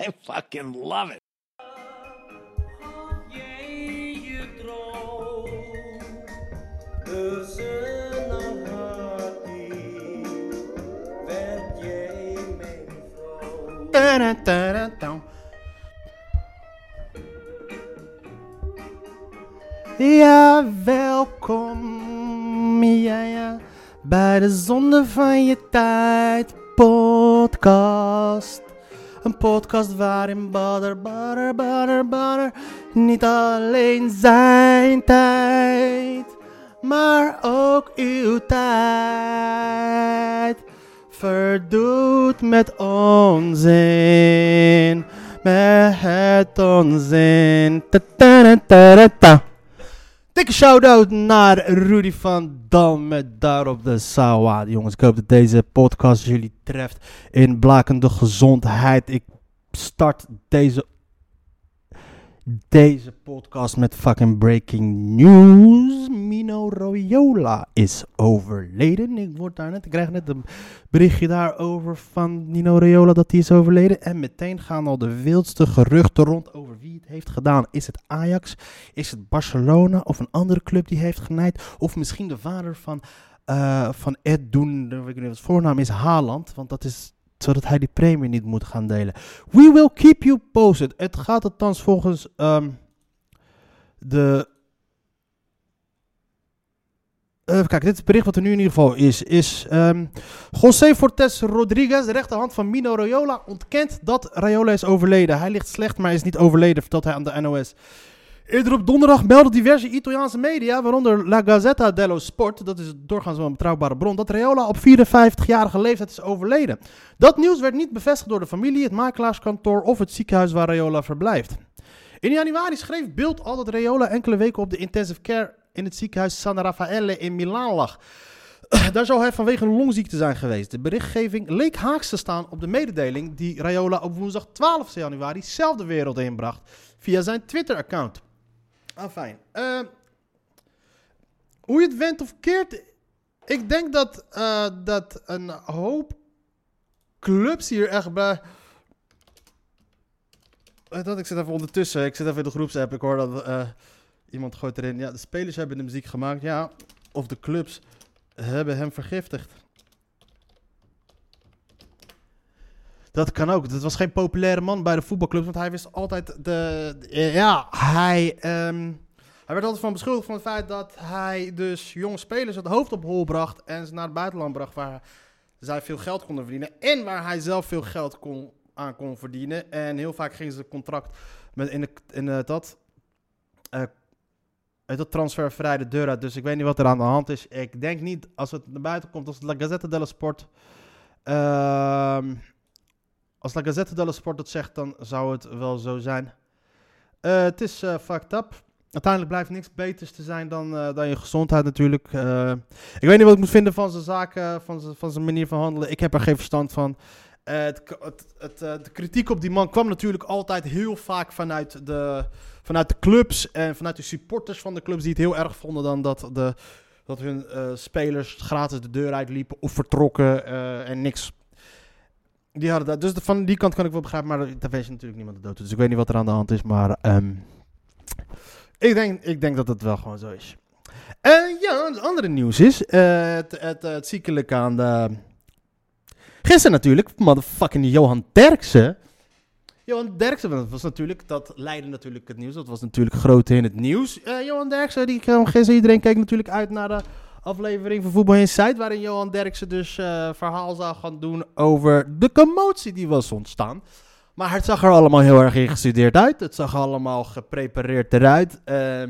I fucking love it. Ja, welkom. Ja, ja. Bij de Zonde van je tijd podcast. Een podcast waarin Butter, Butter, Butter, Butter niet alleen zijn tijd, maar ook uw tijd verdoet met onzin. Met onzin. Ta-ta-ta-ta-ta. Dikke shout-out naar Rudy van Dam met daarop de Sawa. Jongens, ik hoop dat deze podcast jullie treft in blakende gezondheid. Ik start deze, deze podcast met fucking breaking news. Mino Royola is overleden. Ik, word daar net, ik krijg net een berichtje daarover van Nino Royola dat hij is overleden. En meteen gaan al de wildste geruchten rond over wie het heeft gedaan. Is het Ajax? Is het Barcelona of een andere club die heeft genaaid? Of misschien de vader van, eh, van Ed Doen, ik weet niet wat het voornaam is, Haaland. Want dat is zodat hij die premie niet moet gaan delen. We will keep you posted. Het gaat althans volgens ehm, de... Even kijken, dit bericht wat er nu in ieder geval is, is ehm José Fortes Rodriguez, de rechterhand van Mino Raiola, ontkent dat Raiola is overleden. Hij ligt slecht, maar is niet overleden, vertelt hij aan de NOS. Eerder op donderdag meldden diverse Italiaanse media, waaronder La Gazzetta dello Sport, dat is doorgaans wel een betrouwbare bron, dat Raiola op 54-jarige leeftijd is overleden. Dat nieuws werd niet bevestigd door de familie, het makelaarskantoor of het ziekenhuis waar Raiola verblijft. In januari schreef Beeld al dat Raiola enkele weken op de intensive care in het ziekenhuis San Raffaele in Milaan lag. Daar zou hij vanwege een longziekte zijn geweest. De berichtgeving leek haaks te staan op de mededeling die Raiola op woensdag 12 januari zelf de wereld inbracht via zijn Twitter-account. Ah, fijn. Eh, hoe je het went of keert, ik denk dat, eh, dat een hoop clubs hier echt bij... Eh, Dat, ik zit even ondertussen, ik zit even in de groepsapp, ik hoor dat eh, iemand gooit erin. Ja, de spelers hebben de muziek gemaakt, ja. Of de clubs hebben hem vergiftigd. Dat kan ook. Dat was geen populaire man bij de voetbalclubs, want hij wist altijd de... de- ja, hij... ehm, hij werd altijd van beschuldigd van het feit dat hij dus jonge spelers het hoofd op hol bracht en ze naar het buitenland bracht waar zij veel geld konden verdienen en waar hij zelf veel geld kon, aan kon verdienen. En heel vaak gingen ze contract met in, de, in eh, dat, eh, uit dat transfervrij de deur uit. Dus ik weet niet wat er aan de hand is. Ik denk niet, als het naar buiten komt, als het La Gazzetta dello Sport... ehm, als La Gazzetta dello Sport dat zegt, dan zou het wel zo zijn. Eh, het is eh, fucked up. Uiteindelijk blijft niks beters te zijn dan, eh, dan je gezondheid natuurlijk. Ik weet niet wat ik moet vinden van zijn zaken, van zijn, van zijn manier van handelen. Ik heb er geen verstand van. Het, het, de kritiek op die man kwam natuurlijk altijd heel vaak vanuit de, vanuit de clubs en vanuit de supporters van de clubs die het heel erg vonden dan dat, de, dat hun spelers gratis de deur uitliepen of vertrokken en niks. Die hadden dat. Dus van die kant kan ik wel begrijpen, maar daar wees natuurlijk niemand de dood. Dus ik weet niet wat er aan de hand is, maar ehm, ik, denk, ik denk dat het wel gewoon zo is. En ja, het andere nieuws is eh, het, het, ziekelijke aan de... Gisteren natuurlijk, motherfucking Johan Derksen. Johan Derksen, dat was natuurlijk, dat leidde natuurlijk het nieuws. Dat was natuurlijk groot in het nieuws. Eh, Johan Derksen, die kwam gisteren, iedereen keek natuurlijk uit naar de aflevering van Voetbal Insight. Waarin Johan Derksen dus eh, verhaal zou gaan doen over de commotie die was ontstaan. Maar het zag er allemaal heel erg ingestudeerd uit. Het zag allemaal geprepareerd eruit. Eh,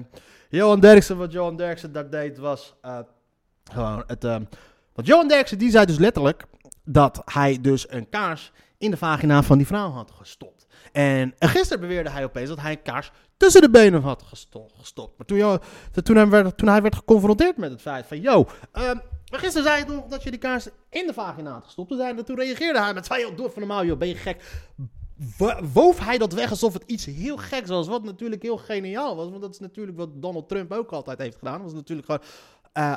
Johan Derksen, wat Johan Derksen daar deed was eh, gewoon het... eh, want Johan Derksen die zei dus letterlijk dat hij dus een kaars in de vagina van die vrouw had gestopt. En gisteren beweerde hij opeens dat hij een kaars tussen de benen had gestopt. Maar toen, toen, hij werd, toen hij werd geconfronteerd met het feit van... Yo, um, gisteren zei je nog dat je die kaars in de vagina had gestopt. Toen, toen reageerde hij met van... Yo, doe even normaal, joh, ben je gek? Woof hij dat weg alsof het iets heel geks was. Wat natuurlijk heel geniaal was. Want dat is natuurlijk wat Donald Trump ook altijd heeft gedaan. Dat was natuurlijk gewoon... Uh,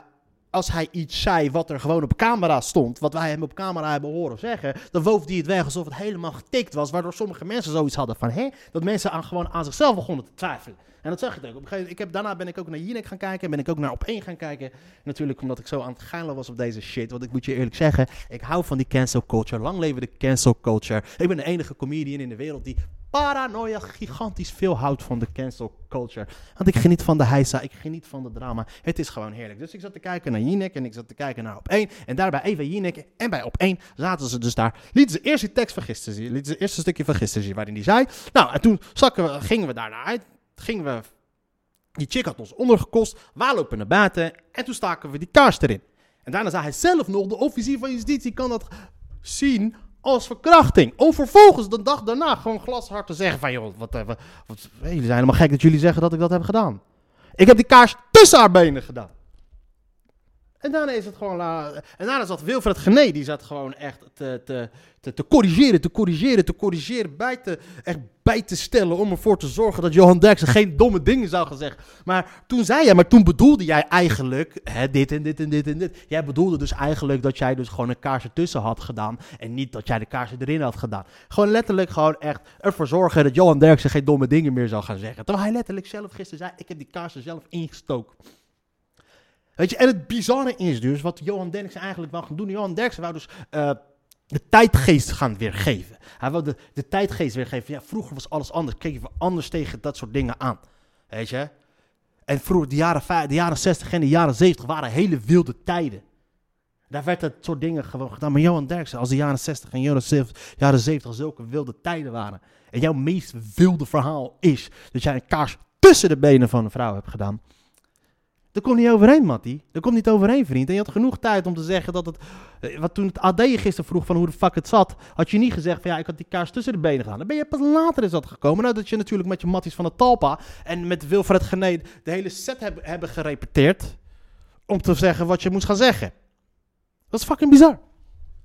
als hij iets zei wat er gewoon op camera stond, wat wij hem op camera hebben horen zeggen, dan woof hij het weg alsof het helemaal getikt was, waardoor sommige mensen zoiets hadden van, hé, dat mensen aan, gewoon aan zichzelf begonnen te twijfelen. En dat zag ik ook. Op een gegeven ik heb, daarna ben ik ook naar Jinek gaan kijken, ben ik ook naar Op1 gaan kijken. Natuurlijk omdat ik zo aan het geilen was op deze shit, want ik moet je eerlijk zeggen, ik hou van die cancel culture, lang leven de cancel culture. Ik ben de enige comedian in de wereld die paranoia gigantisch veel houdt van de cancel culture. Want ik geniet van de heisa, ik geniet van de drama. Het is gewoon heerlijk. Dus ik zat te kijken naar Jinek en ik zat te kijken naar Op1. En daarbij even Jinek en bij Op1 zaten ze dus daar. Lieten ze eerst die tekst van gisteren zien. Lieten ze eerst een stukje van gisteren zien waarin die zei. Nou, en toen zakken we, gingen we daarna uit. Gingen we... Die chick had ons ondergekost. We lopen naar buiten. En toen staken we die kaars erin. En daarna zei hij zelf nog, de officier van justitie kan dat zien als verkrachting. Om vervolgens de dag daarna gewoon glashard te zeggen van... joh, wat, eh, wat, jullie zijn helemaal gek dat jullie zeggen dat ik dat heb gedaan. Ik heb die kaars tussen haar benen gedaan. En daarna is het gewoon. En daarna zat Wilfred Gené, die zat gewoon echt te, te, te, corrigeren, te corrigeren, te corrigeren, bij te, echt bij te stellen om ervoor te zorgen dat Johan Derksen geen domme dingen zou gaan zeggen. Maar toen zei jij, maar toen bedoelde jij eigenlijk hè, dit en dit en dit en dit. Jij bedoelde dus eigenlijk dat jij dus gewoon een kaars ertussen had gedaan en niet dat jij de kaars erin had gedaan. Gewoon letterlijk gewoon echt ervoor zorgen dat Johan Derksen geen domme dingen meer zou gaan zeggen. Terwijl hij letterlijk zelf gisteren zei, ik heb die kaars er zelf ingestoken. Weet je, en het bizarre is dus, wat Johan Derksen eigenlijk wou gaan doen. Johan Derksen wou dus uh, de tijdgeest gaan weergeven. Hij wilde de, de tijdgeest weergeven. Ja, vroeger was alles anders. Keken we anders tegen dat soort dingen aan. Weet je? En vroeger, de jaren, de jaren 60 en de jaren 70 waren hele wilde tijden. Daar werd dat soort dingen gewoon gedaan. Maar Johan Derksen, als de jaren 60 en jaren 70, jaren 70 zulke wilde tijden waren. En jouw meest wilde verhaal is dat jij een kaars tussen de benen van een vrouw hebt gedaan. Daar komt niet overheen, Matty. Daar komt niet overheen, vriend. En je had genoeg tijd om te zeggen dat het... Eh, wat toen het AD je gisteren vroeg van hoe de fuck het zat... had je niet gezegd van ja, ik had die kaars tussen de benen gaan. Dan ben je pas later is dat gekomen. Nou, dat je natuurlijk met je Matties van de Talpa... en met Wilfred Gené de hele set hebben, hebben gerepeteerd... om te zeggen wat je moest gaan zeggen. Dat is fucking bizar.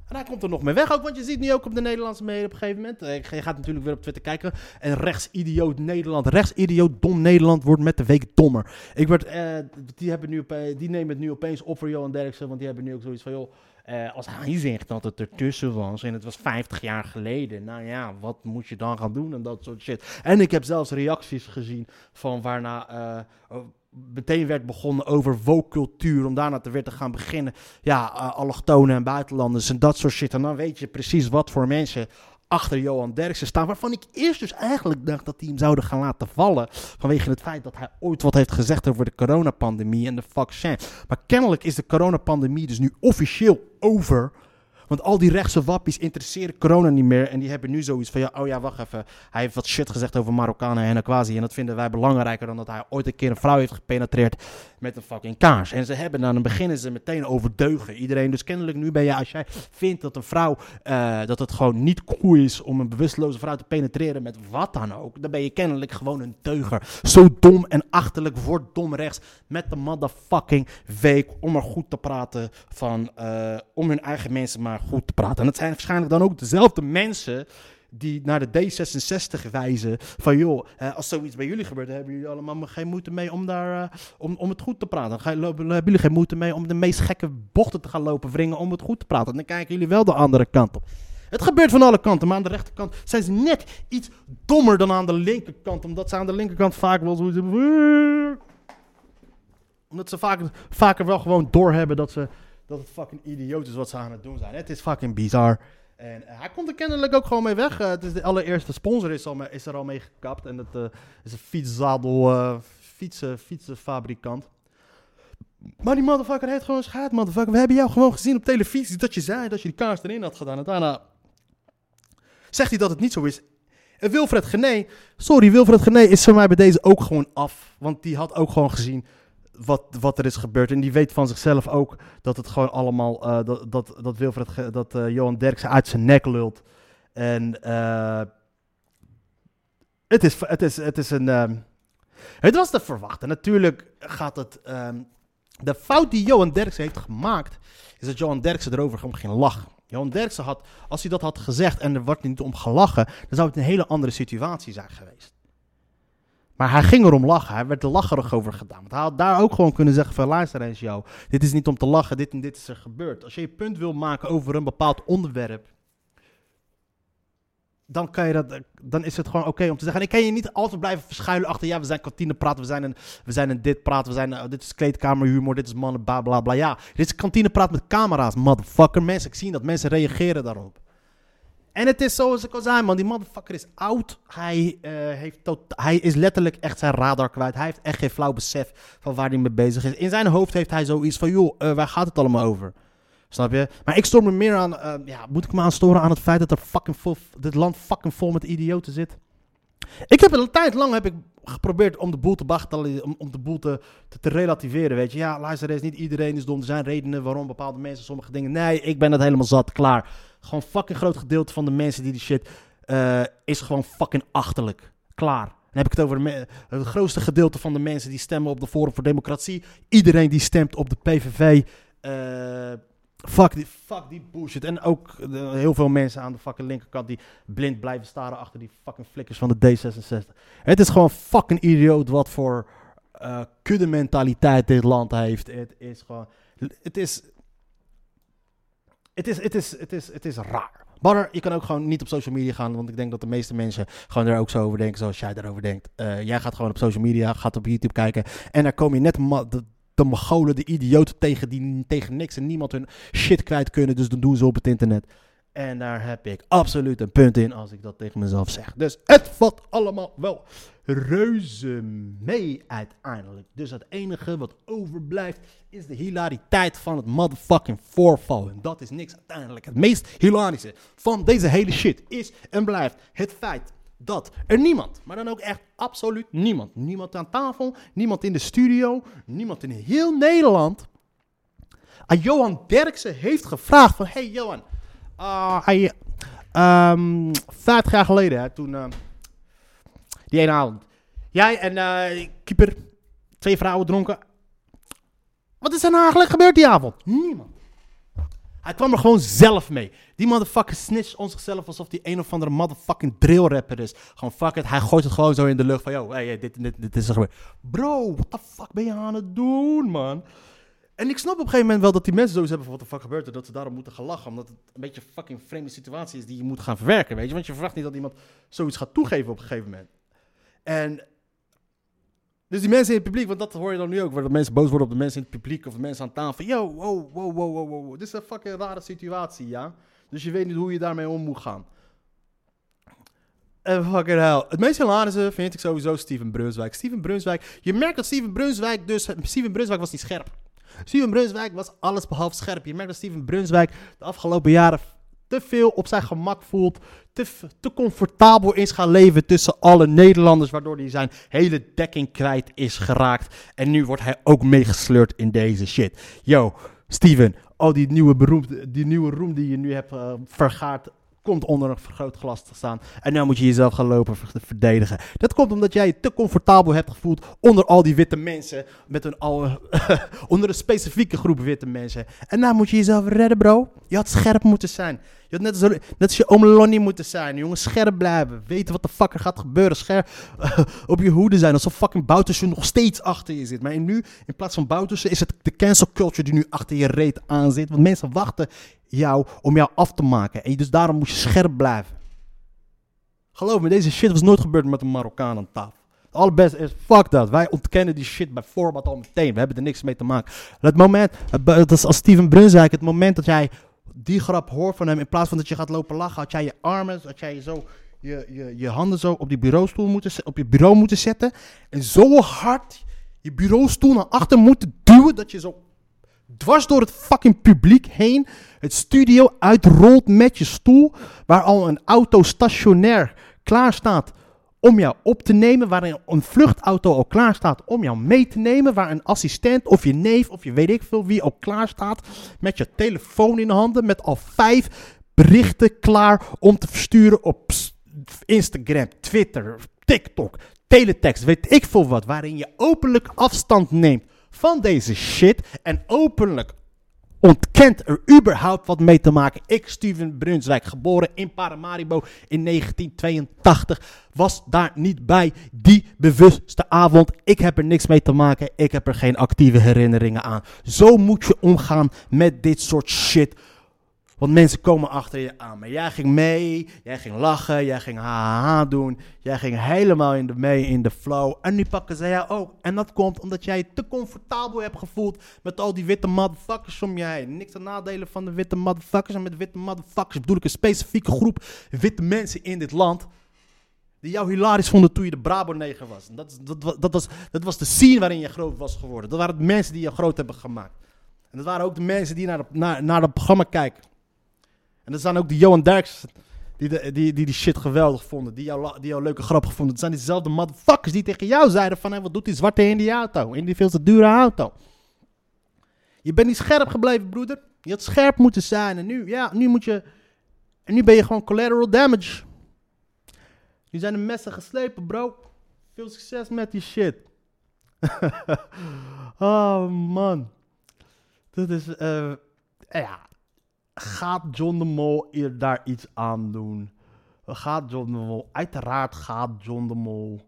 En hij komt er nog mee weg ook, want je ziet nu ook op de Nederlandse media op een gegeven moment. Eh, je gaat natuurlijk weer op Twitter kijken. En rechtsidioot Nederland, rechtsidioot dom Nederland wordt met de week dommer. Ik werd, uh, die, hebben nu, die nemen het nu opeens op voor Johan Derksen, want die hebben nu ook zoiets van, joh, uh, als hij zegt dat het ertussen was en het was 50 jaar geleden, nou ja, wat moet je dan gaan doen en dat soort shit. En ik heb zelfs reacties gezien van waarna meteen werd begonnen over woke-cultuur. Om daarna te weer te gaan beginnen. Ja, uh, allochtonen en buitenlanders en dat soort shit. En dan weet je precies wat voor mensen achter Johan Derksen staan. Waarvan ik eerst dus eigenlijk dacht dat die hem zouden gaan laten vallen. Vanwege het feit dat hij ooit wat heeft gezegd over de coronapandemie en de vaccin. Maar kennelijk is de coronapandemie dus nu officieel over. Want al die rechtse wappies interesseren corona niet meer. En die hebben nu zoiets van, ja, oh ja, wacht even. Hij heeft wat shit gezegd over Marokkanen en Aquasi. En dat vinden wij belangrijker dan dat hij ooit een keer een vrouw heeft gepenetreerd met een fucking kaars. En ze hebben dan, dan beginnen ze meteen over deugen. Iedereen, dus kennelijk nu ben je, als jij vindt dat een vrouw, uh, dat het gewoon niet cool is om een bewusteloze vrouw te penetreren met wat dan ook. Dan ben je kennelijk gewoon een deuger. Zo dom en achterlijk wordt dom rechts met de motherfucking week om er goed te praten van, uh, om hun eigen mensen maar goed te praten. En het zijn waarschijnlijk dan ook dezelfde mensen die naar de D66 wijzen. Van joh, als zoiets bij jullie gebeurt, hebben jullie allemaal geen moeite mee om, daar, uh, om, om het goed te praten. Hebben jullie geen moeite mee om de meest gekke bochten te gaan lopen wringen om het goed te praten. Dan kijken jullie wel de andere kant op. Het gebeurt van alle kanten, maar aan de rechterkant zijn ze net iets dommer dan aan de linkerkant. Omdat ze aan de linkerkant vaak wel zoiets Omdat ze vaak, vaker wel gewoon doorhebben dat ze dat het fucking idioot is wat ze aan het doen zijn. Het is fucking bizar. En uh, hij komt er kennelijk ook gewoon mee weg. Uh, het is de allereerste sponsor is, al is er al mee gekapt. En dat uh, is een fietszadel, fietsen, fietsenfabrikant. Maar die motherfucker heeft gewoon schaad, motherfucker. We hebben jou gewoon gezien op televisie dat je zei dat je die kaars erin had gedaan. En daarna zegt hij dat het niet zo is. En Wilfred Gené, sorry, Wilfred Gené is voor mij bij deze ook gewoon af. Want die had ook gewoon gezien wat, wat er is gebeurd. En die weet van zichzelf ook dat het gewoon allemaal, eh, dat, dat, dat Wilfred, dat eh, Johan Derksen uit zijn nek lult. En eh, het, is, het, is, het is een, ehm, het was te verwachten. Natuurlijk gaat het, ehm, de fout die Johan Derksen heeft gemaakt, is dat Johan Derksen erover ging lachen. Johan Derksen had, als hij dat had gezegd en er wordt niet om gelachen, dan zou het een hele andere situatie zijn geweest. Maar hij ging erom lachen. Hij werd er lacherig over gedaan. Want hij had daar ook gewoon kunnen zeggen van luister eens jou. Dit is niet om te lachen. Dit en dit is er gebeurd. Als je je punt wil maken over een bepaald onderwerp. Dan, kan je dat, dan is het gewoon oké om te zeggen. En ik kan je niet altijd blijven verschuilen achter. Ja, we zijn kantine praten. We zijn een, we zijn een dit praten. We zijn, eh, dit is kleedkamerhumor. Dit is mannen bla bla bla. Ja, dit is kantine praat met camera's. Motherfucker. Mensen, ik zie dat. Mensen reageren daarop. En het is zoals ik al zei, man. Die motherfucker is oud. Hij, eh, heeft hij is letterlijk echt zijn radar kwijt. Hij heeft echt geen flauw besef van waar hij mee bezig is. In zijn hoofd heeft hij zoiets van, joh, eh, waar gaat het allemaal over? Snap je? Maar ik stoor me meer aan, eh, ja, moet ik me aan storen aan het feit dat er fucking vol, dit land fucking vol met idioten zit? Ik heb een tijd lang heb ik geprobeerd om de boel te bagatelliseren, om, om de boel te, te, relativeren, weet je. Ja, luister eens, niet iedereen is dom. Er zijn redenen waarom bepaalde mensen sommige dingen... Nee, ik ben het helemaal zat, klaar. Gewoon fucking groot gedeelte van de mensen die die shit... eh, is gewoon fucking achterlijk. Klaar. Dan heb ik het over het grootste gedeelte van de mensen die stemmen op de Forum voor Democratie. Iedereen die stemt op de PVV. eh, fuck, die, fuck die bullshit. En ook heel veel mensen aan de fucking linkerkant die blind blijven staren achter die fucking flikkers van de D66. Het is gewoon fucking idioot wat voor eh kudde mentaliteit dit land heeft. Het is gewoon... Het is... Het is, het is, het is, het is raar. Banner, je kan ook gewoon niet op social media gaan, want ik denk dat de meeste mensen gewoon er ook zo over denken zoals jij daarover denkt. Eh, jij gaat gewoon op social media, gaat op YouTube kijken en daar kom je net de, de Mongolen, de idioten tegen die tegen niks en niemand hun shit kwijt kunnen, dus dan doen ze op het internet. En daar heb ik absoluut een punt in als ik dat tegen mezelf zeg. Dus het valt allemaal wel reuze mee uiteindelijk. Dus het enige wat overblijft is de hilariteit van het motherfucking voorval. En dat is niks uiteindelijk. Het meest hilarische van deze hele shit is en blijft het feit dat er niemand, maar dan ook echt absoluut niemand, niemand aan tafel, niemand in de studio, niemand in heel Nederland aan Johan Derksen heeft gevraagd van, hey Johan, ah, hij, ehm, 50 jaar geleden, hè, toen, eh, die ene avond, jij en eh keeper, twee vrouwen dronken. Wat is er nou eigenlijk gebeurd die avond? Niemand. Hij kwam er gewoon zelf mee. Die motherfucker snitcht ons zichzelf alsof hij een of andere motherfucking drill rapper is. Gewoon fuck it, hij gooit het gewoon zo in de lucht van, yo, hey, dit, dit, dit is er gebeurd. Bro, what the fuck ben je aan het doen, man? En ik snap op een gegeven moment wel dat die mensen zoiets hebben van wat de fuck gebeurt er, dat ze daarom moeten gaan lachen. Omdat het een beetje een fucking vreemde situatie is die je moet gaan verwerken, weet je. Want je verwacht niet dat iemand zoiets gaat toegeven op een gegeven moment. En dus die mensen in het publiek, want dat hoor je dan nu ook, waar dat mensen boos worden op de mensen in het publiek of de mensen aan tafel. Yo, wow, wow, wow, wow, wow. Dit is een fucking rare situatie, ja. Dus je weet niet hoe je daarmee om moet gaan. En fucking hell. Het meest hilarische vind ik sowieso Steven Brunswijk. Steven Brunswijk, je merkt dat Steven Brunswijk dus, Steven Brunswijk was niet scherp. Steven Brunswijk was alles behalve scherp. Je merkt dat Steven Brunswijk de afgelopen jaren te veel op zijn gemak voelt. Te, te comfortabel is gaan leven tussen alle Nederlanders. Waardoor hij zijn hele dekking kwijt is geraakt. En nu wordt hij ook meegesleurd in deze shit. Yo, Steven, al die nieuwe, beroemd, die nieuwe roem die je nu hebt eh, vergaard. Komt onder een vergrootglas te staan. En nu moet je jezelf gaan lopen ver- verdedigen. Dat komt omdat jij je te comfortabel hebt gevoeld onder al die witte mensen. Met een al, onder een specifieke groep witte mensen. En nou moet je jezelf redden, bro. Je had scherp moeten zijn. Je had net, zo, net als je oom Lonnie moeten zijn. Jongen, scherp blijven. Weten wat de fuck er gaat gebeuren. Scherp op je hoede zijn. Alsof fucking Boutersen nog steeds achter je zit. Maar nu, in plaats van Boutersen, is het de cancel culture die nu achter je reet aan zit. Want mensen wachten jou om jou af te maken. En dus daarom moet je scherp blijven. Geloof me, deze shit was nooit gebeurd met een Marokkaan aan tafel. Het allerbeste is, fuck dat. Wij ontkennen die shit bij voorbaat al meteen. We hebben er niks mee te maken. Het moment, dat is als Steven Brunswijk, het moment dat jij die grap hoort van hem, in plaats van dat je gaat lopen lachen, had jij je armen, had jij je zo, je, je, je handen zo op die bureaustoel moeten, op je bureau moeten zetten. En zo hard je bureaustoel naar achter moeten duwen, dat je zo dwars door het fucking publiek heen het studio uitrolt met je stoel, waar al een auto stationair klaar staat om jou op te nemen, waarin een vluchtauto al klaar staat om jou mee te nemen, waar een assistent of je neef of je weet ik veel wie al klaar staat met je telefoon in de handen, met al vijf berichten klaar om te versturen op Instagram, Twitter, TikTok, teletext, weet ik veel wat, waarin je openlijk afstand neemt van deze shit en openlijk ontkent er überhaupt wat mee te maken. Ik, Steven Brunswijk, geboren in Paramaribo in 1982, was daar niet bij die bewuste avond. Ik heb er niks mee te maken. Ik heb er geen actieve herinneringen aan. Zo moet je omgaan met dit soort shit. Want mensen komen achter je aan. Maar jij ging mee, jij ging lachen, jij ging haha doen. Jij ging helemaal in de mee in de flow. En nu pakken ze jou ook. En dat komt omdat jij je te comfortabel hebt gevoeld met al die witte motherfuckers om je heen. Niks aan nadelen van de witte motherfuckers. En met witte motherfuckers bedoel ik een specifieke groep witte mensen in dit land. Die jou hilarisch vonden toen je de Brabo-neger was. En Dat, dat, dat, was, dat was de scene waarin je groot was geworden. Dat waren de mensen die je groot hebben gemaakt. En dat waren ook de mensen die naar, de, naar, naar programma kijken. En dat zijn ook de Johan Derks die, die, die die shit geweldig vonden. Die jou, la- die jou leuke grappen vonden. Het zijn diezelfde motherfuckers die tegen jou zeiden van... Hé, wat doet die zwarte in die auto? In die veel te dure auto. Je bent niet scherp gebleven, broeder. Je had scherp moeten zijn. En nu, ja, nu moet je... En nu ben je gewoon collateral damage. Nu zijn de messen geslepen, bro. Veel succes met die shit. oh, man. Dit is... eh ja, gaat John de Mol daar iets aan doen? Gaat John de Mol, uiteraard gaat John de Mol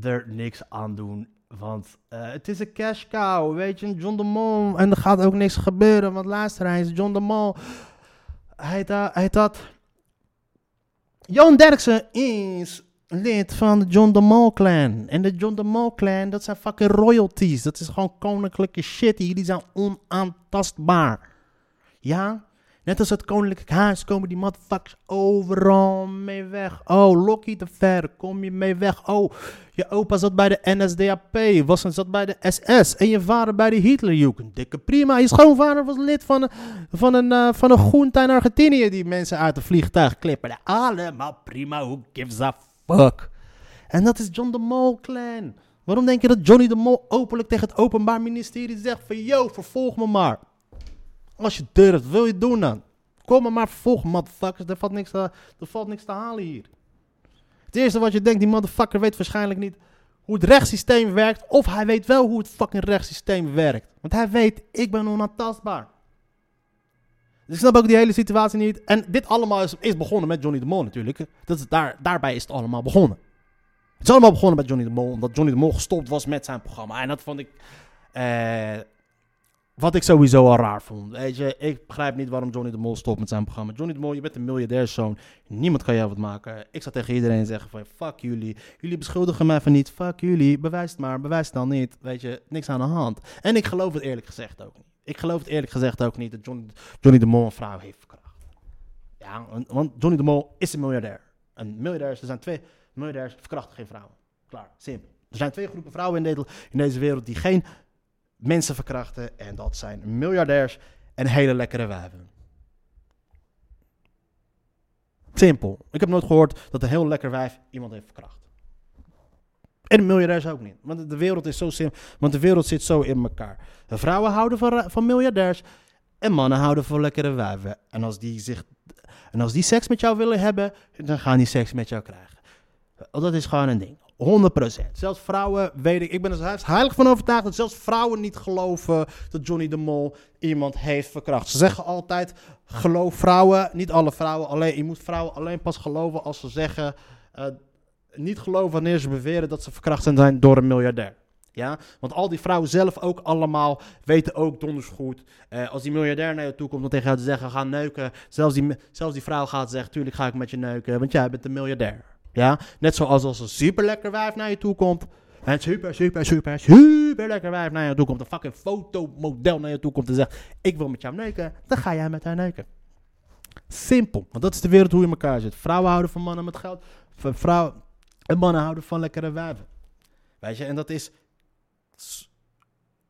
er niks aan doen. Want eh, het is een cash cow, weet je, John de Mol. En er gaat ook niks gebeuren, want luister eens, John de Mol. Hij, da, hij had... Johan Derksen is lid van de John de Mol clan. En de John de Mol clan, dat zijn fucking royalties. Dat is gewoon koninklijke shit. Die zijn onaantastbaar. Ja? Net als het koninklijk huis komen die motherfuckers overal mee weg. Oh, Lokkie te ver, kom je mee weg. Oh, je opa zat bij de NSDAP, was zat bij de SS. En je vader bij de Hitlerjugend. Dikke prima. Je schoonvader was lid van een, van een, eh, van een groente in Argentinië die mensen uit de vliegtuig klippen. Allemaal prima, who gives a fuck. En dat is John de Mol clan. Waarom denk je dat Johnny de Mol openlijk tegen het Openbaar Ministerie zegt van... Yo, vervolg me maar. Als je durft, wil je doen dan. Kom maar maar vervolgen, motherfuckers. Er valt, niks te, er valt niks te halen hier. Het eerste wat je denkt, die motherfucker weet waarschijnlijk niet hoe het rechtssysteem werkt. Of hij weet wel hoe het fucking rechtssysteem werkt. Want hij weet, ik ben onaantastbaar. Dus ik snap ook die hele situatie niet. En dit allemaal is, is begonnen met Johnny de Mol natuurlijk. Dat is daar, daarbij is het allemaal begonnen. Het is allemaal begonnen met Johnny de Mol. Omdat Johnny de Mol gestopt was met zijn programma. En dat vond ik... eh, wat ik sowieso al raar vond. Weet je, ik begrijp niet waarom Johnny de Mol stopt met zijn programma. Johnny de Mol, je bent een miljardairszoon. Niemand kan jou wat maken. Ik zou tegen iedereen zeggen van, fuck jullie. Jullie beschuldigen mij van niet. Fuck jullie. Bewijs het maar. Bewijs het dan niet. Weet je, niks aan de hand. En ik geloof het eerlijk gezegd ook niet. Ik geloof het eerlijk gezegd ook niet dat Johnny, Johnny de Mol een vrouw heeft verkracht. Ja, want- Johnny de Mol is een miljardair. Een miljardairs, er zijn twee miljardairs, verkrachten geen vrouwen. Klaar, simpel. Er zijn twee groepen vrouwen in deze wereld die geen mensen verkrachten. En dat zijn miljardairs en hele lekkere wijven. Simpel. Ik heb nooit gehoord dat een heel lekker wijf iemand heeft verkracht. En miljardairs ook niet. Want de wereld is zo simpel. Want de wereld zit zo in elkaar. Vrouwen houden van, van miljardairs. En mannen houden van lekkere wijven. En als, die zich, en als die seks met jou willen hebben, dan gaan die seks met jou krijgen. Dat is gewoon een ding. 100%. Zelfs vrouwen, weet ik, ik ben er heilig van overtuigd dat zelfs vrouwen niet geloven dat Johnny de Mol iemand heeft verkracht. Ze zeggen altijd, geloof vrouwen, niet alle vrouwen, alleen, je moet vrouwen alleen pas geloven als ze zeggen, eh, niet geloven wanneer ze beweren dat ze verkracht zijn door een miljardair. Ja, want al die vrouwen zelf ook allemaal weten ook donders goed. eh, als die miljardair naar je toe komt om tegen jou te zeggen, ga neuken. Zelfs die, zelfs die vrouw gaat zeggen, tuurlijk ga ik met je neuken, want jij bent een miljardair. Ja, net zoals als een super lekker wijf naar je toe komt. En super, super, super, super lekker wijf naar je toe komt. Een fucking fotomodel naar je toe komt en zegt, ik wil met jou neuken. Dan ga jij met haar neuken. Simpel. Want dat is de wereld hoe je in elkaar zit. Vrouwen houden van mannen met geld. Vrouwen en mannen houden van lekkere wijven. Weet je, en dat is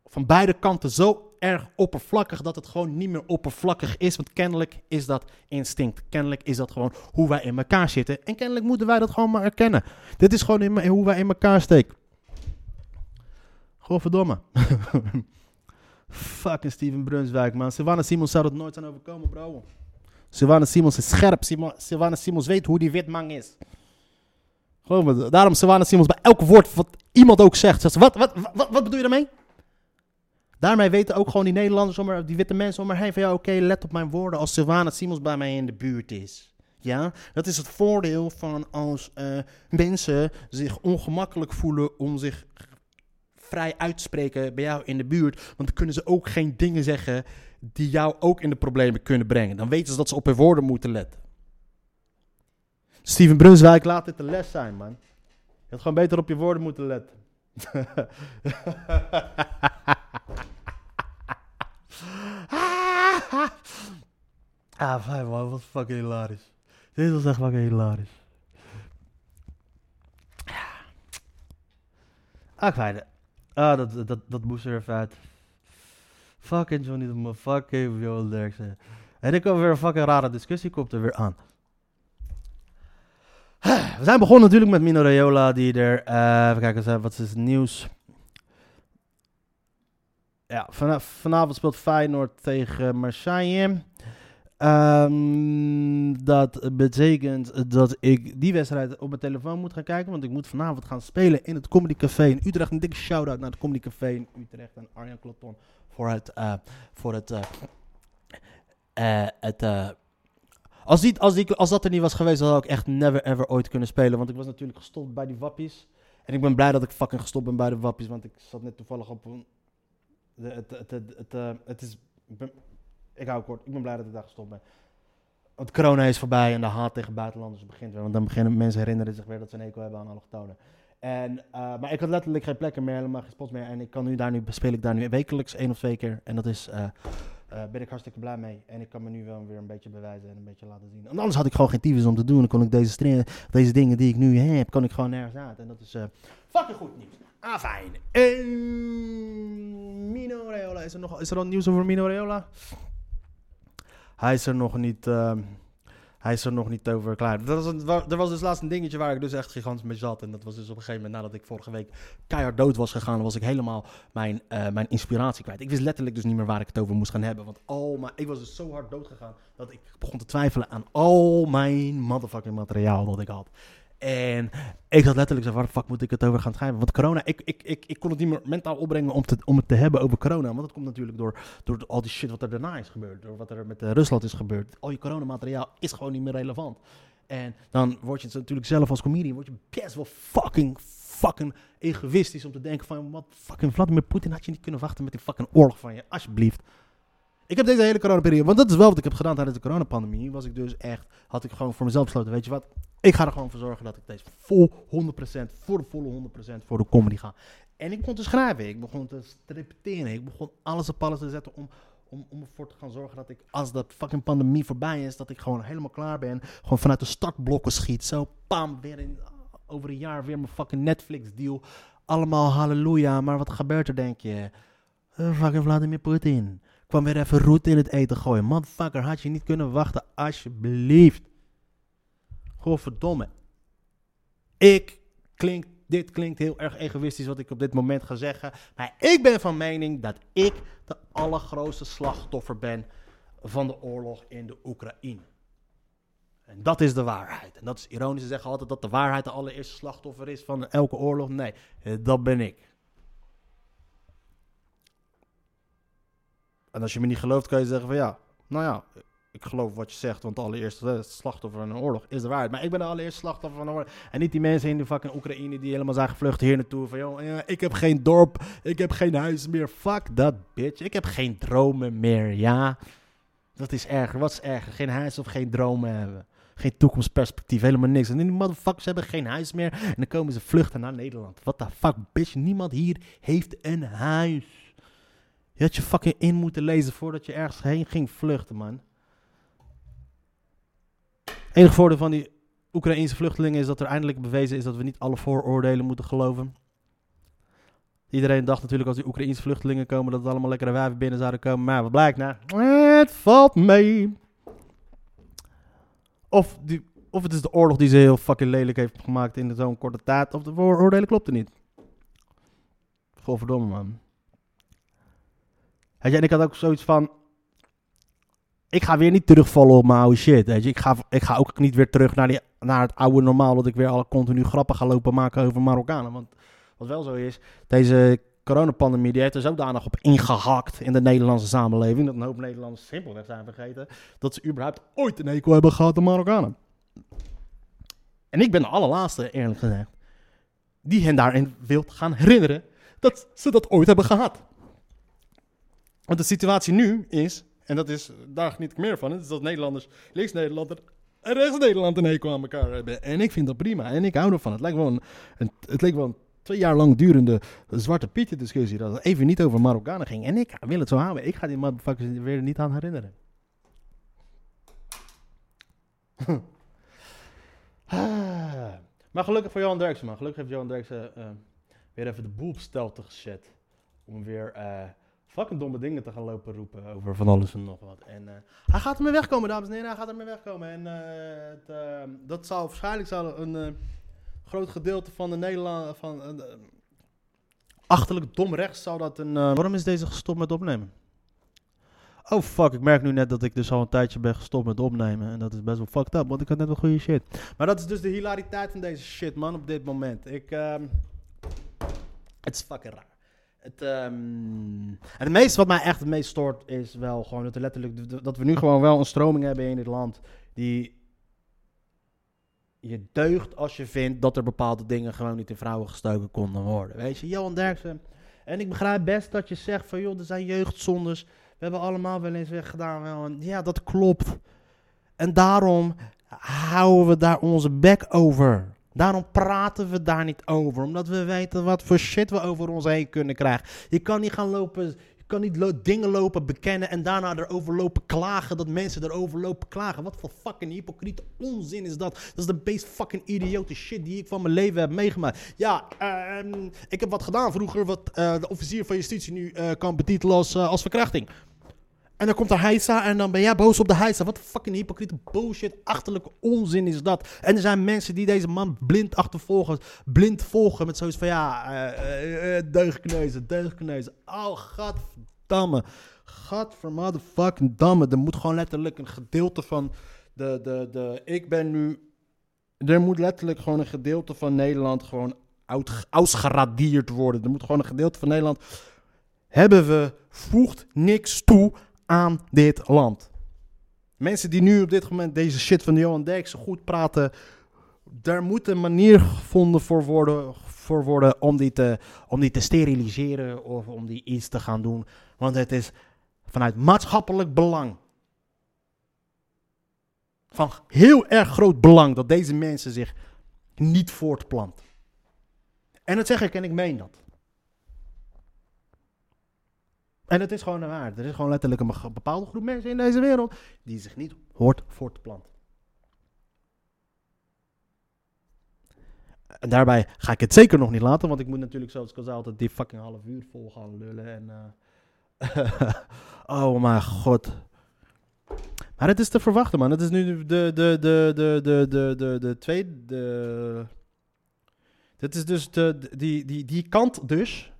van beide kanten zo erg oppervlakkig dat het gewoon niet meer oppervlakkig is. Want kennelijk is dat instinct. Kennelijk is dat gewoon hoe wij in elkaar zitten. En kennelijk moeten wij dat gewoon maar erkennen. Dit is gewoon hoe wij in elkaar steken. Godverdomme. Fucking Steven Brunswijk, man. Sylvana Simons zou het nooit zijn overkomen, bro. Sylvana Simons is scherp. Sylvana Simons weet hoe die witman is. Gewoon, daarom Sylvana Simons bij elk woord wat iemand ook zegt. Zegt ze, wat, wat, wat, wat bedoel je daarmee? Daarmee weten ook gewoon die Nederlanders, om die witte mensen om me heen van ja, oké, let op mijn woorden als Sylvana Simons bij mij in de buurt is. Ja, dat is het voordeel van als uh, mensen zich ongemakkelijk voelen om zich vrij uit te spreken bij jou in de buurt. Want dan kunnen ze ook geen dingen zeggen die jou ook in de problemen kunnen brengen. Dan weten ze dat ze op hun woorden moeten letten. Steven Brunswijk, laat dit de les zijn, man. Je had gewoon beter op je woorden moeten letten. ah, fijn man, wat fucking hilarisch. Dit was echt fucking hilarisch. Ah, fijn. Ah, dat, dat, dat moest er even uit. Fucking Johnny de Motherfucking fucking Joel Derksen. En ik kwam weer een fucking rare discussie, komt er weer aan. We zijn begonnen natuurlijk met Mino Raiola, die er, uh, even kijken, wat is het nieuws? Ja, vanavond speelt Feyenoord tegen Marseille. Um, dat betekent dat ik die wedstrijd op mijn telefoon moet gaan kijken. Want ik moet vanavond gaan spelen in het Comedy Café in Utrecht. Een dikke shout-out naar het Comedy Café in Utrecht en Arjan Kloton voor het... Uh, voor het, uh, het als, die, als, die, als dat er niet was geweest, dan had ik echt never ever ooit kunnen spelen. Want ik was natuurlijk gestopt bij die wappies. En ik ben blij dat ik fucking gestopt ben bij de wappies. Want ik zat net toevallig op een... De, het, is... Ik, hou kort. Ik ben blij dat ik daar gestopt ben. Want corona is voorbij en de haat tegen buitenlanders begint weer. Want dan beginnen mensen herinneren zich weer dat ze een eco hebben aan allochtonen. En, uh, maar ik had letterlijk geen plekken meer, helemaal geen spots meer. En ik kan nu daar nu, speel ik daar nu wekelijks één of twee keer. En dat is... Uh, ben ik hartstikke blij mee. En ik kan me nu wel weer een beetje bewijzen en een beetje laten zien. En anders had ik gewoon geen tyfus om te doen. Dan kon ik deze, deze dingen die ik nu heb, kon ik gewoon nergens uit. En dat is fucking goed nieuws. Ah, fijn. En Mino Reola. Is er nog is er al nieuws over Mino Reola? Hij is er nog niet... Uh, hij is er nog niet over klaar. Dat was een, er was dus laatst een dingetje waar ik dus echt gigantisch mee zat. En dat was dus op een gegeven moment nadat ik vorige week keihard dood was gegaan, was ik helemaal mijn, uh, mijn inspiratie kwijt. Ik wist letterlijk dus niet meer waar ik het over moest gaan hebben. Want al ik was dus zo hard dood gegaan dat ik begon te twijfelen aan al mijn motherfucking materiaal dat ik had. En ik had letterlijk zo, waar fuck moet ik het over gaan schrijven? Want corona, ik, ik, ik, ik kon het niet meer mentaal opbrengen om, te, om het te hebben over corona. Want dat komt natuurlijk door, door al die shit wat er daarna is gebeurd. Door wat er met uh, Rusland is gebeurd. Al je coronamateriaal is gewoon niet meer relevant. En dan word je natuurlijk zelf als comedian word je best wel fucking, fucking egoïstisch om te denken van... Wat fucking Vladimir Poetin had je niet kunnen wachten met die fucking oorlog van je, alsjeblieft. Ik heb deze hele coronaperiode, want dat is wel wat ik heb gedaan tijdens de coronapandemie, was ik dus echt, had ik gewoon voor mezelf besloten, weet je wat, ik ga er gewoon voor zorgen dat ik deze vol 100%, voor de volle 100% voor de comedy ga. En ik begon te schrijven, ik begon te, repeteren, ik begon alles op alles te zetten om, om, om ervoor te gaan zorgen dat ik, als dat fucking pandemie voorbij is, dat ik gewoon helemaal klaar ben. Gewoon vanuit de startblokken schiet. Zo, pam, weer in, over een jaar weer mijn fucking Netflix deal. Allemaal halleluja, maar wat gebeurt er denk je? Uh, fucking Vladimir Putin kwam weer even roet in het eten gooien. Motherfucker, had je niet kunnen wachten, alsjeblieft. Verdomme. Ik klink, dit klinkt heel erg egoïstisch wat ik op dit moment ga zeggen. Maar ik ben van mening dat ik de allergrootste slachtoffer ben van de oorlog in de Oekraïne. En dat is de waarheid. En dat is ironisch. Ze zeggen altijd dat de waarheid de allereerste slachtoffer is van elke oorlog. Nee, dat ben ik. En als je me niet gelooft, kan je zeggen van ja, nou ja, ik geloof wat je zegt, want allereerst het slachtoffer van een oorlog is de waarheid. Maar ik ben de allereerste slachtoffer van een oorlog. En niet die mensen in de fucking Oekraïne die helemaal zijn gevlucht hier naartoe. Van joh, ja, ik heb geen dorp, ik heb geen huis meer. Fuck dat bitch. Ik heb geen dromen meer, ja. Dat is erger. Wat is erger? Geen huis of geen dromen hebben? Geen toekomstperspectief, helemaal niks. En die motherfuckers hebben geen huis meer. En dan komen ze vluchten naar Nederland. What the fuck, bitch? Niemand hier heeft een huis. Je had je fucking in moeten lezen voordat je ergens heen ging vluchten, man. Enig voordeel van die Oekraïense vluchtelingen is dat er eindelijk bewezen is dat we niet alle vooroordelen moeten geloven. Iedereen dacht natuurlijk als die Oekraïense vluchtelingen komen dat het allemaal lekkere wijven binnen zouden komen. Maar wat blijkt nou? Het valt mee. Of, die, of het is de oorlog die ze heel fucking lelijk heeft gemaakt in zo'n korte tijd. Of de vooroordelen klopten niet. Godverdomme man. En ik had ook zoiets van... Ik ga weer niet terugvallen op mijn oude shit. Ik, ga, ik ga ook niet weer terug naar, die, naar het oude normaal. Dat ik weer alle continu grappen ga lopen maken over Marokkanen. Want wat wel zo is, deze coronapandemie die heeft er zodanig op ingehakt in de Nederlandse samenleving. Dat een hoop Nederlanders simpelweg zijn vergeten. Dat ze überhaupt ooit een eco hebben gehad aan Marokkanen. En ik ben de allerlaatste, eerlijk gezegd. Die hen daarin wilt gaan herinneren dat ze dat ooit hebben gehad. Want de situatie nu is, en dat is, daar geniet ik meer van, is dat Nederlanders, links-Nederlander en rechts-Nederland een hekel aan elkaar hebben. En ik vind dat prima en ik hou ervan. Het lijkt wel een, het leek wel een twee jaar lang durende Zwarte Pietje discussie, dat het even niet over Marokkanen ging. En ik wil het zo houden. Ik ga die motherfuckers weer niet aan herinneren. Ah. maar gelukkig voor Johan Derksen, man. Gelukkig heeft Johan Derksen eh, weer even de boel op stelte gezet. Om weer eh, fucking domme dingen te gaan lopen roepen over van alles en nog wat. En eh, hij gaat ermee wegkomen, dames en heren. Hij gaat ermee wegkomen. En het, dat zou waarschijnlijk zou een groot gedeelte van de Nederland... Van, achterlijk dom rechts zou dat een... waarom is deze gestopt met opnemen? Oh fuck, ik merk nu net dat ik dus al een tijdje ben gestopt met opnemen. En dat is best wel fucked up, want ik had net wel goede shit. Maar dat is dus de hilariteit van deze shit, man, op dit moment. Ik, um, het is fucking raar. Het, en het meeste wat mij echt het meest stoort is wel gewoon dat, letterlijk, dat we nu gewoon wel een stroming hebben in dit land die je deugt als je vindt dat er bepaalde dingen gewoon niet in vrouwen gestoken konden worden. Weet je, Johan Derksen. En ik begrijp best dat je zegt van joh, er zijn jeugdzondes. We hebben allemaal wel eens weggedaan. Ja, dat klopt. En daarom houden we daar onze bek over. Daarom praten we daar niet over. Omdat we weten wat voor shit we over ons heen kunnen krijgen. Je kan niet gaan lopen. Je kan niet dingen lopen bekennen en daarna erover lopen klagen. Dat mensen erover lopen klagen. Wat voor fucking hypocriete onzin is dat? Dat is de meest fucking idiote shit die ik van mijn leven heb meegemaakt. Ja, uh, ik heb wat gedaan vroeger. Wat uh, de officier van justitie nu uh, kan betitelen als, uh, als verkrachting. En dan komt er heisa en dan ben jij boos op de heisa. Wat fucking hypocriete bullshit, achterlijke onzin is dat. En er zijn mensen die deze man blind achtervolgen, blind volgen met zoiets van ja, uh, uh, deugkneuzen, deugkneuzen. Oh, godverdamme. Godvermotherfucking damme. Er moet gewoon letterlijk een gedeelte van de, de, de, ik ben nu, er moet letterlijk gewoon een gedeelte van Nederland gewoon uitgeradeerd worden. Er moet gewoon een gedeelte van Nederland, hebben we, voegt niks toe aan dit land. Mensen die nu op dit moment deze shit van Johan Derksen goed praten, daar moet een manier gevonden voor worden, voor worden om, die te, om die te steriliseren of om die iets te gaan doen. Want het is vanuit maatschappelijk belang. Van heel erg groot belang dat deze mensen zich niet voortplanten. En dat zeg ik en ik meen dat. En het is gewoon waar. Er is gewoon letterlijk een bepaalde groep mensen in deze wereld die zich niet hoort voort te planten. En daarbij ga ik het zeker nog niet laten, want ik moet natuurlijk zoals ik al zei altijd die fucking half uur vol gaan lullen. En, uh, oh mijn god. Maar het is te verwachten, man. Het is nu de, de, de, de, de, de, de, de tweede. De, dit is dus de, die, die, die kant dus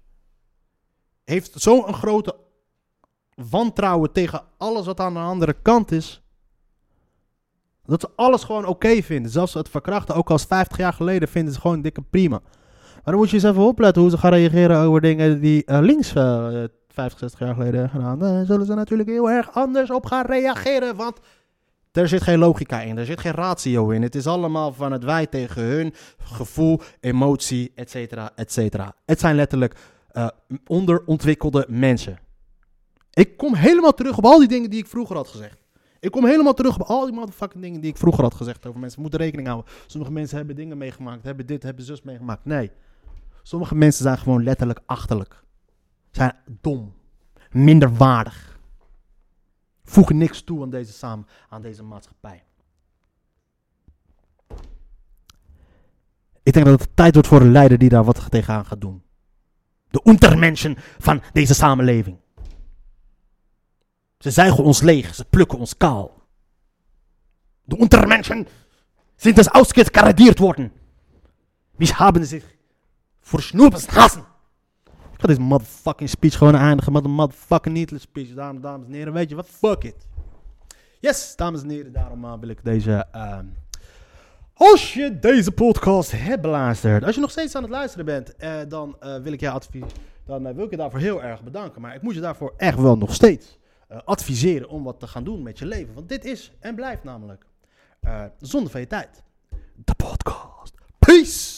heeft zo'n grote wantrouwen tegen alles wat aan de andere kant is. Dat ze alles gewoon oké vinden. Zelfs het verkrachten, ook als 50 jaar geleden, vinden ze gewoon dikke prima. Maar dan moet je eens even opletten hoe ze gaan reageren over dingen die uh, links uh, 50, 60 jaar geleden gedaan. Daar zullen ze natuurlijk heel erg anders op gaan reageren. Want er zit geen logica in, er zit geen ratio in. Het is allemaal van het wij tegen hun, gevoel, emotie, et cetera, et cetera. Het zijn letterlijk uh, onderontwikkelde mensen. Ik kom helemaal terug op al die dingen die ik vroeger had gezegd. Ik kom helemaal terug op al die motherfucking dingen die ik vroeger had gezegd over mensen. We moeten rekening houden. Sommige mensen hebben dingen meegemaakt, hebben dit, hebben zus meegemaakt. Nee. Sommige mensen zijn gewoon letterlijk achterlijk. Zijn dom. Minderwaardig. Voegen niks toe aan deze samen, aan deze maatschappij. Ik denk dat het tijd wordt voor een leider die daar wat tegenaan gaat doen. De untermenschen van deze samenleving. Ze zuigen ons leeg, ze plukken ons kaal. De untermenschen sind als ausgekaradiert worden. Wie hebben zich voor snoepenshassen. Ik ga deze motherfucking speech gewoon eindigen met een motherfucking needless speech. Daarom, dames en heren, weet je wat? Fuck it. Yes, dames en heren, daarom uh, wil ik deze... ehm, als je deze podcast hebt beluisterd, als je nog steeds aan het luisteren bent, eh, dan eh, wil ik je advi- dan eh, wil ik je daarvoor heel erg bedanken. Maar ik moet je daarvoor echt wel nog steeds eh, adviseren om wat te gaan doen met je leven. Want dit is en blijft namelijk eh, zonde van je tijd. De podcast. Peace!